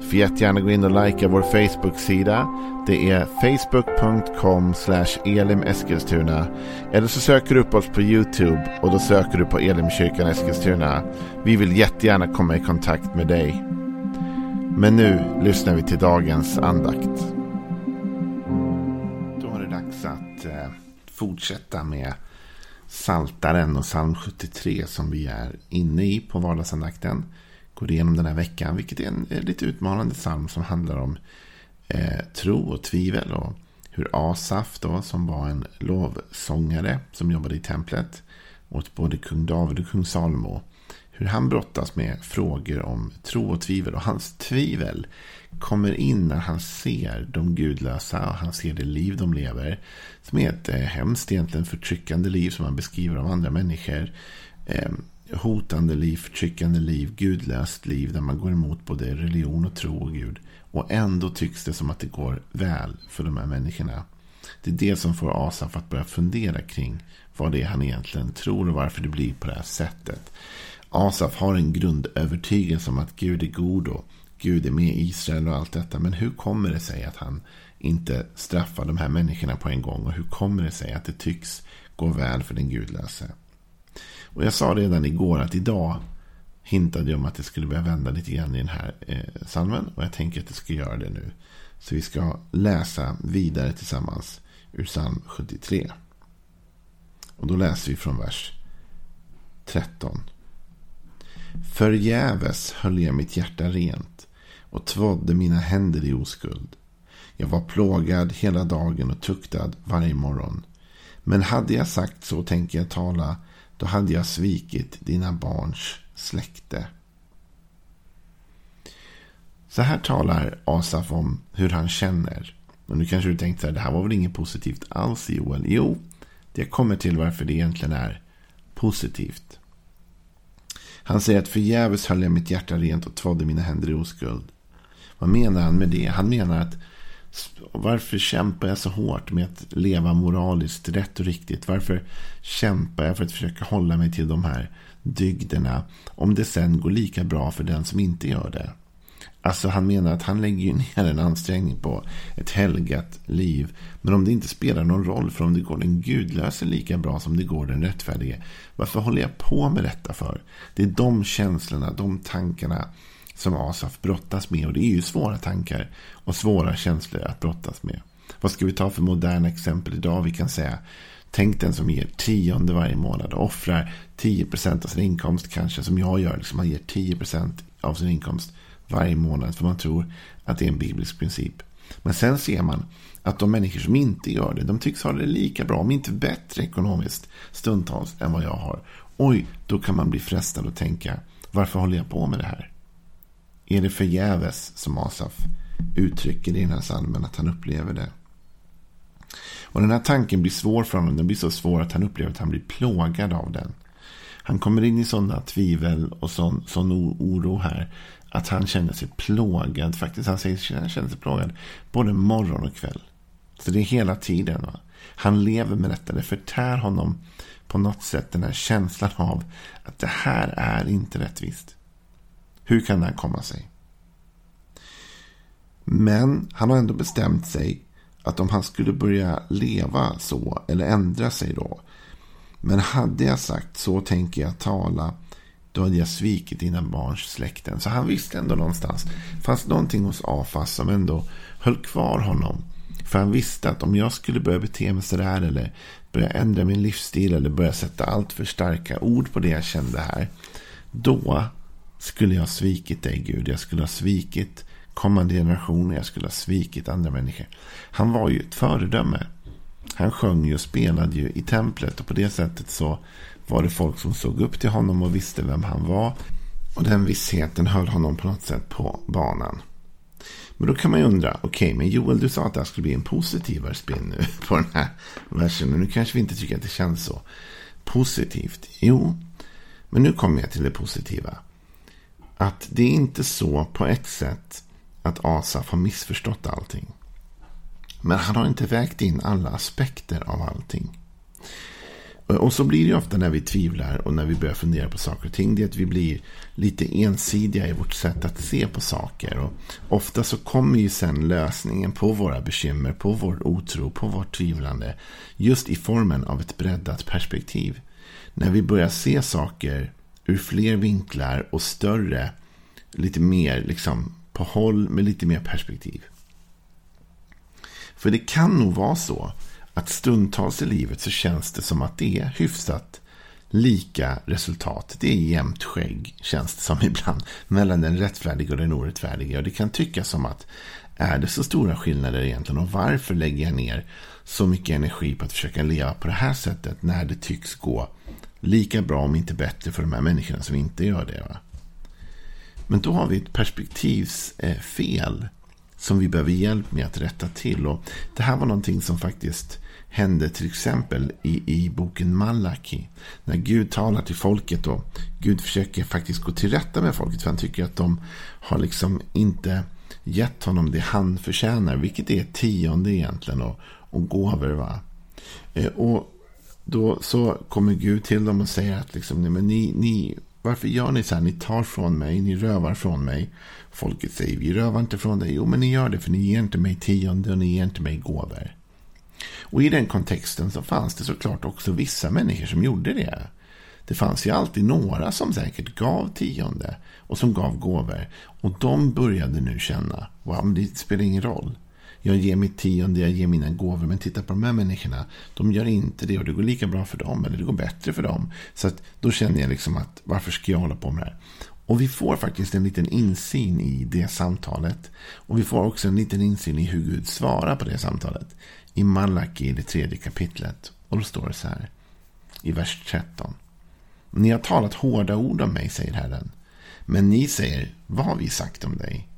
Får jättegärna gå in och likea vår Facebook-sida. Det är facebook.com elimeskilstuna. Eller så söker du upp oss på YouTube och då söker du på Elimkyrkan Eskilstuna. Vi vill jättegärna komma i kontakt med dig. Men nu lyssnar vi till dagens andakt. Då är det dags att eh, fortsätta med Saltaren och psalm 73 som vi är inne i på vardagsandakten går igenom den här veckan. Vilket är en eh, lite utmanande psalm som handlar om eh, tro och tvivel. Och hur Asaf då, som var en lovsångare som jobbade i templet åt både kung David och kung Salomo. Hur han brottas med frågor om tro och tvivel. Och hans tvivel kommer in när han ser de gudlösa och han ser det liv de lever. Som är ett eh, hemskt, egentligen förtryckande liv som han beskriver av andra människor. Eh, hotande liv, förtryckande liv, gudlöst liv där man går emot både religion och tro och Gud. Och ändå tycks det som att det går väl för de här människorna. Det är det som får Asaf att börja fundera kring vad det är han egentligen tror och varför det blir på det här sättet. Asaf har en grundövertygelse om att Gud är god och Gud är med Israel och allt detta. Men hur kommer det sig att han inte straffar de här människorna på en gång? Och hur kommer det sig att det tycks gå väl för den gudlöse? Och jag sa redan igår att idag hintade jag om att det skulle börja vända lite grann i den här eh, salmen. Och jag tänker att det ska göra det nu. Så vi ska läsa vidare tillsammans ur psalm 73. Och då läser vi från vers 13. Förgäves höll jag mitt hjärta rent och tvådde mina händer i oskuld. Jag var plågad hela dagen och tuktad varje morgon. Men hade jag sagt så tänker jag tala då hade jag svikit dina barns släkte. Så här talar Asaf om hur han känner. Och nu kanske du tänkte att det här var väl inget positivt alls Joel? Jo, det kommer till varför det egentligen är positivt. Han säger att förgäves höll jag mitt hjärta rent och tvådde mina händer i oskuld. Vad menar han med det? Han menar att varför kämpar jag så hårt med att leva moraliskt rätt och riktigt? Varför kämpar jag för att försöka hålla mig till de här dygderna om det sen går lika bra för den som inte gör det? Alltså han menar att han lägger ner en ansträngning på ett helgat liv. Men om det inte spelar någon roll för om det går den gudlöse lika bra som det går den rättfärdige. Varför håller jag på med detta för? Det är de känslorna, de tankarna som Asaf brottas med. Och det är ju svåra tankar och svåra känslor att brottas med. Vad ska vi ta för moderna exempel idag? Vi kan säga Tänk den som ger tionde varje månad och offrar 10% av sin inkomst kanske som jag gör. Liksom man ger 10% av sin inkomst varje månad för man tror att det är en biblisk princip. Men sen ser man att de människor som inte gör det, de tycks ha det lika bra, om inte bättre ekonomiskt stundtals än vad jag har. Oj, då kan man bli frestad att tänka, varför håller jag på med det här? Är det förgäves som Asaf uttrycker i den här salmen att han upplever det? Och den här tanken blir svår för honom. Den blir så svår att han upplever att han blir plågad av den. Han kommer in i sådana tvivel och sån, sån oro här. Att han känner sig plågad. Faktiskt, han säger att han känner sig plågad både morgon och kväll. Så det är hela tiden. Va? Han lever med detta. Det förtär honom på något sätt den här känslan av att det här är inte rättvist. Hur kan det här komma sig? Men han har ändå bestämt sig att om han skulle börja leva så eller ändra sig då. Men hade jag sagt så tänker jag tala då hade jag svikit dina barns släkten. Så han visste ändå någonstans. Fanns någonting hos Afas som ändå höll kvar honom. För han visste att om jag skulle börja bete mig sådär eller börja ändra min livsstil eller börja sätta allt för starka ord på det jag kände här. Då skulle jag ha svikit dig Gud. Jag skulle ha svikit kommande generationer. Jag skulle ha svikit andra människor. Han var ju ett föredöme. Han sjöng ju och spelade ju i templet. Och på det sättet så var det folk som såg upp till honom och visste vem han var. Och den vissheten höll honom på något sätt på banan. Men då kan man ju undra, okej, okay, men Joel, du sa att det här skulle bli en positivare spin nu på den här versen. Men nu kanske vi inte tycker att det känns så positivt. Jo, Men nu kommer jag till det positiva. Att det är inte så på ett sätt att Asaf har missförstått allting. Men han har inte vägt in alla aspekter av allting. Och så blir det ofta när vi tvivlar och när vi börjar fundera på saker och ting. Det är att vi blir lite ensidiga i vårt sätt att se på saker. Och ofta så kommer ju sen lösningen på våra bekymmer, på vår otro, på vårt tvivlande. Just i formen av ett breddat perspektiv. När vi börjar se saker ur fler vinklar och större, lite mer liksom på håll med lite mer perspektiv. För det kan nog vara så att stundtals i livet så känns det som att det är hyfsat lika resultat. Det är jämnt skägg, känns det som ibland, mellan den rättfärdiga och den orättfärdiga. Och det kan tyckas som att är det så stora skillnader egentligen? Och varför lägger jag ner så mycket energi på att försöka leva på det här sättet när det tycks gå lika bra, om inte bättre, för de här människorna som inte gör det? Va? Men då har vi ett perspektivsfel som vi behöver hjälp med att rätta till. Och det här var någonting som faktiskt hände till exempel i, i boken Malaki. När Gud talar till folket och Gud försöker faktiskt gå till rätta med folket. För han tycker att de har liksom inte gett honom det han förtjänar. Vilket är tionde egentligen och, och gåvor. Va? Eh, och då så kommer Gud till dem och säger att liksom, nej, men ni, ni, varför gör ni så här? Ni tar från mig, ni rövar från mig. Folket säger, vi rövar inte från dig. Jo, men ni gör det för ni ger inte mig tionde och ni ger inte mig gåvor. Och i den kontexten så fanns det såklart också vissa människor som gjorde det. Det fanns ju alltid några som säkert gav tionde och som gav gåvor. Och de började nu känna, wow, det spelar ingen roll. Jag ger mitt tionde, jag ger mina gåvor. Men titta på de här människorna. De gör inte det och det går lika bra för dem. Eller det går bättre för dem. Så att då känner jag liksom att varför ska jag hålla på med det här? Och vi får faktiskt en liten insyn i det samtalet. Och vi får också en liten insyn i hur Gud svarar på det samtalet i Malaki det tredje kapitlet. Och då står det så här i vers 13. Ni har talat hårda ord om mig, säger Herren. Men ni säger, vad har vi sagt om dig?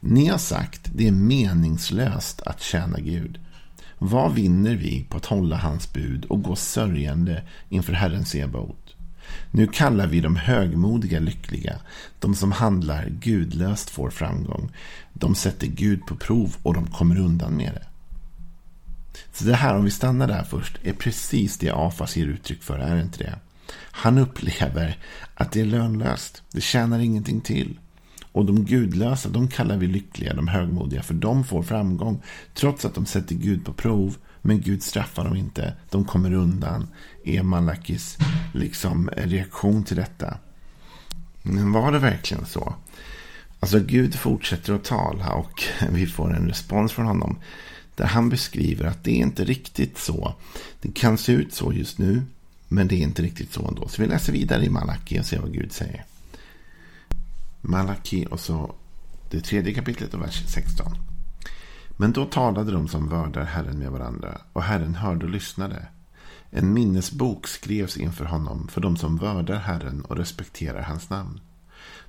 Ni har sagt, det är meningslöst att tjäna Gud. Vad vinner vi på att hålla hans bud och gå sörjande inför Herren Sebaot? Nu kallar vi de högmodiga lyckliga. De som handlar gudlöst får framgång. De sätter Gud på prov och de kommer undan med det. Så det här, om vi stannar där först, är precis det Afas ger uttryck för, är det inte det? Han upplever att det är lönlöst. Det tjänar ingenting till. Och de gudlösa, de kallar vi lyckliga, de högmodiga, för de får framgång. Trots att de sätter Gud på prov, men Gud straffar dem inte. De kommer undan. Är Malakis liksom, reaktion till detta. Men var det verkligen så? Alltså Gud fortsätter att tala och vi får en respons från honom. Där han beskriver att det är inte riktigt så. Det kan se ut så just nu. Men det är inte riktigt så ändå. Så vi läser vidare i Malaki och ser vad Gud säger. Malaki och så det tredje kapitlet och vers 16. Men då talade de som vördar Herren med varandra. Och Herren hörde och lyssnade. En minnesbok skrevs inför honom för de som vördar Herren och respekterar hans namn.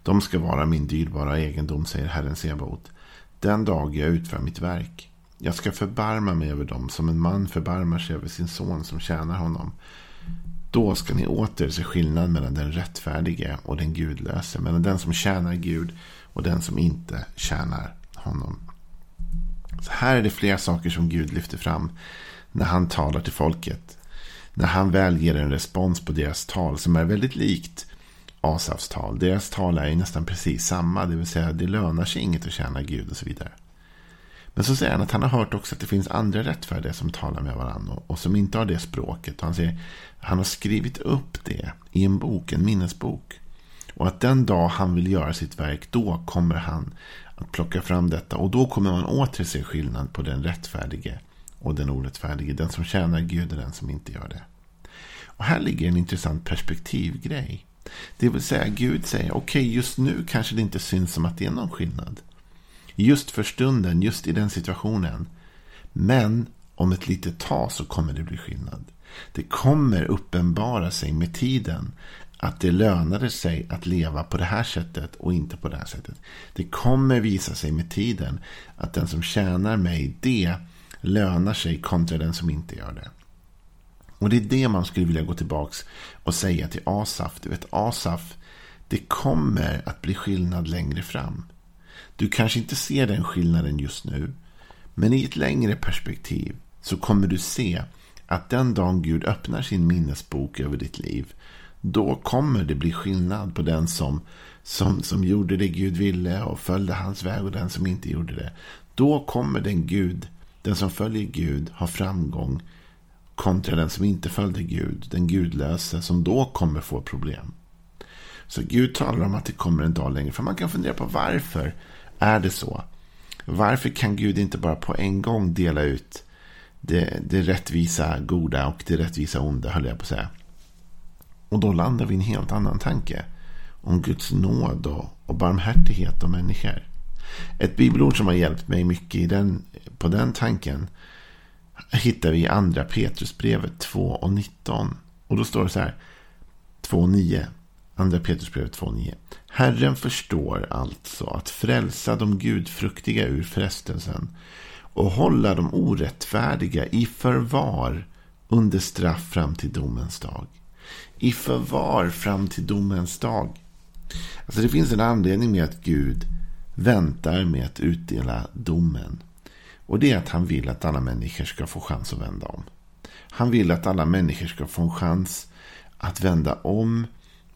De ska vara min dyrbara egendom, säger Herren Sebaot, den dag jag utför mitt verk. Jag ska förbarma mig över dem som en man förbarmar sig över sin son som tjänar honom. Då ska ni åter se skillnad mellan den rättfärdige och den gudlöse. Mellan den som tjänar Gud och den som inte tjänar honom. Så här är det flera saker som Gud lyfter fram när han talar till folket. När han väl ger en respons på deras tal som är väldigt likt Asafs tal. Deras tal är nästan precis samma. Det vill säga det lönar sig inget att tjäna Gud och så vidare. Men så säger han att han har hört också att det finns andra rättfärdiga som talar med varandra och, som inte har det språket. Och han säger han har skrivit upp det i en bok, en minnesbok. Och att den dag han vill göra sitt verk, då kommer han att plocka fram detta. Och då kommer man åter se skillnad på den rättfärdige och den orättfärdige. Den som tjänar Gud och den som inte gör det. Och här ligger en intressant perspektivgrej. Det vill säga Gud säger, okej okay, just nu kanske det inte syns som att det är någon skillnad. Just för stunden, just i den situationen. Men om ett litet tag så kommer det bli skillnad. Det kommer uppenbara sig med tiden att det lönade sig att leva på det här sättet och inte på det här sättet. Det kommer visa sig med tiden att den som tjänar mig, det lönar sig kontra den som inte gör det. Och det är det man skulle vilja gå tillbaka och säga till Asaf. Du vet, Asaf, det kommer att bli skillnad längre fram. Du kanske inte ser den skillnaden just nu. Men i ett längre perspektiv så kommer du se att den dagen Gud öppnar sin minnesbok över ditt liv. Då kommer det bli skillnad på den som, som, som gjorde det Gud ville och följde hans väg och den som inte gjorde det. Då kommer den Gud, den som följer Gud, ha framgång kontra den som inte följde Gud, den gudlöse, som då kommer få problem. Så Gud talar om att det kommer en dag längre. För man kan fundera på varför är det så? Varför kan Gud inte bara på en gång dela ut det, det rättvisa goda och det rättvisa onda, höll jag på att säga. Och då landar vi i en helt annan tanke. Om Guds nåd och, och barmhärtighet om människor. Ett bibelord som har hjälpt mig mycket i den, på den tanken hittar vi i andra Petrusbrevet 2 och 19. Och då står det så här. 2 och 9. Andra Petrusbrevet 2.9. Herren förstår alltså att frälsa de gudfruktiga ur frestelsen och hålla de orättfärdiga i förvar under straff fram till domens dag. I förvar fram till domens dag. Alltså det finns en anledning med att Gud väntar med att utdela domen. Och det är att han vill att alla människor ska få chans att vända om. Han vill att alla människor ska få en chans att vända om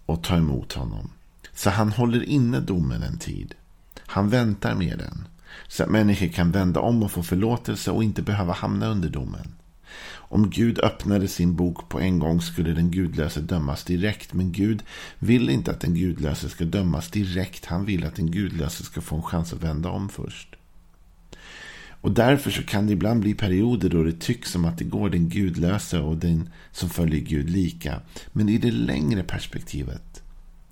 och ta emot honom. Så han håller inne domen en tid. Han väntar med den. Så att människor kan vända om och få förlåtelse och inte behöva hamna under domen. Om Gud öppnade sin bok på en gång skulle den gudlöse dömas direkt. Men Gud vill inte att den gudlöse ska dömas direkt. Han vill att den gudlöse ska få en chans att vända om först. Och därför så kan det ibland bli perioder då det tycks som att det går den gudlöse och den som följer Gud lika. Men i det längre perspektivet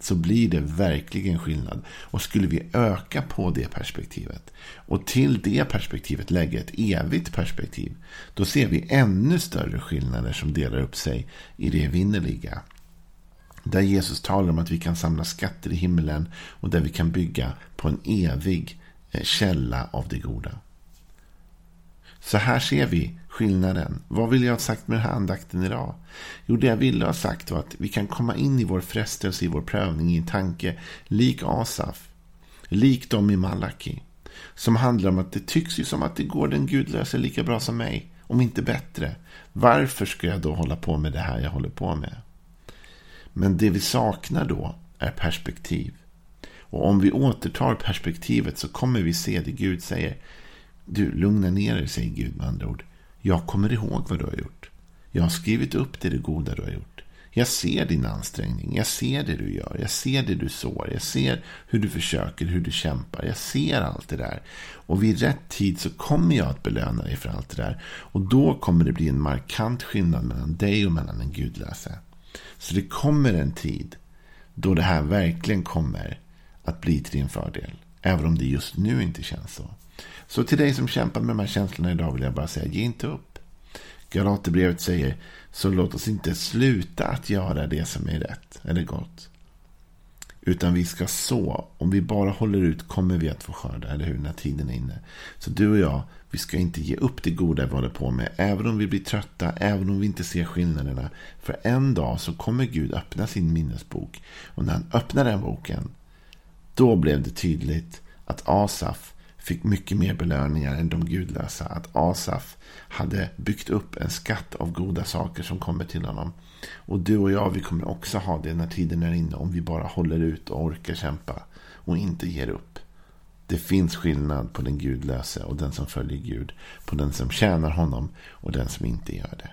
så blir det verkligen skillnad. Och skulle vi öka på det perspektivet och till det perspektivet lägga ett evigt perspektiv, då ser vi ännu större skillnader som delar upp sig i det evinnerliga. Där Jesus talar om att vi kan samla skatter i himlen och där vi kan bygga på en evig eh, källa av det goda. Så här ser vi skillnaden. Vad vill jag ha sagt med den här andakten idag? Jo, det jag ville ha sagt var att vi kan komma in i vår frestelse, i vår prövning, i en tanke lik Asaf. Lik dem i Malaki. Som handlar om att det tycks ju som att det går den gudlöse lika bra som mig. Om inte bättre. Varför ska jag då hålla på med det här jag håller på med? Men det vi saknar då är perspektiv. Och om vi återtar perspektivet så kommer vi se det Gud säger. Du, lugna ner dig, säger Gud med andra ord. Jag kommer ihåg vad du har gjort. Jag har skrivit upp det, det goda du har gjort. Jag ser din ansträngning. Jag ser det du gör. Jag ser det du sår. Jag ser hur du försöker, hur du kämpar. Jag ser allt det där. Och vid rätt tid så kommer jag att belöna dig för allt det där. Och då kommer det bli en markant skillnad mellan dig och mellan en gudlöse. Så det kommer en tid då det här verkligen kommer att bli till din fördel. Även om det just nu inte känns så. Så till dig som kämpar med de här känslorna idag vill jag bara säga, ge inte upp. Galaterbrevet säger, så låt oss inte sluta att göra det som är rätt eller gott. Utan vi ska så. Om vi bara håller ut kommer vi att få skörda, eller hur? När tiden är inne. Så du och jag, vi ska inte ge upp det goda vi håller på med. Även om vi blir trötta, även om vi inte ser skillnaderna. För en dag så kommer Gud öppna sin minnesbok. Och när han öppnar den boken, då blev det tydligt att Asaf fick mycket mer belöningar än de gudlösa. Att Asaf hade byggt upp en skatt av goda saker som kommer till honom. Och du och jag, vi kommer också ha det när tiden är inne. Om vi bara håller ut och orkar kämpa. Och inte ger upp. Det finns skillnad på den gudlöse och den som följer Gud. På den som tjänar honom och den som inte gör det.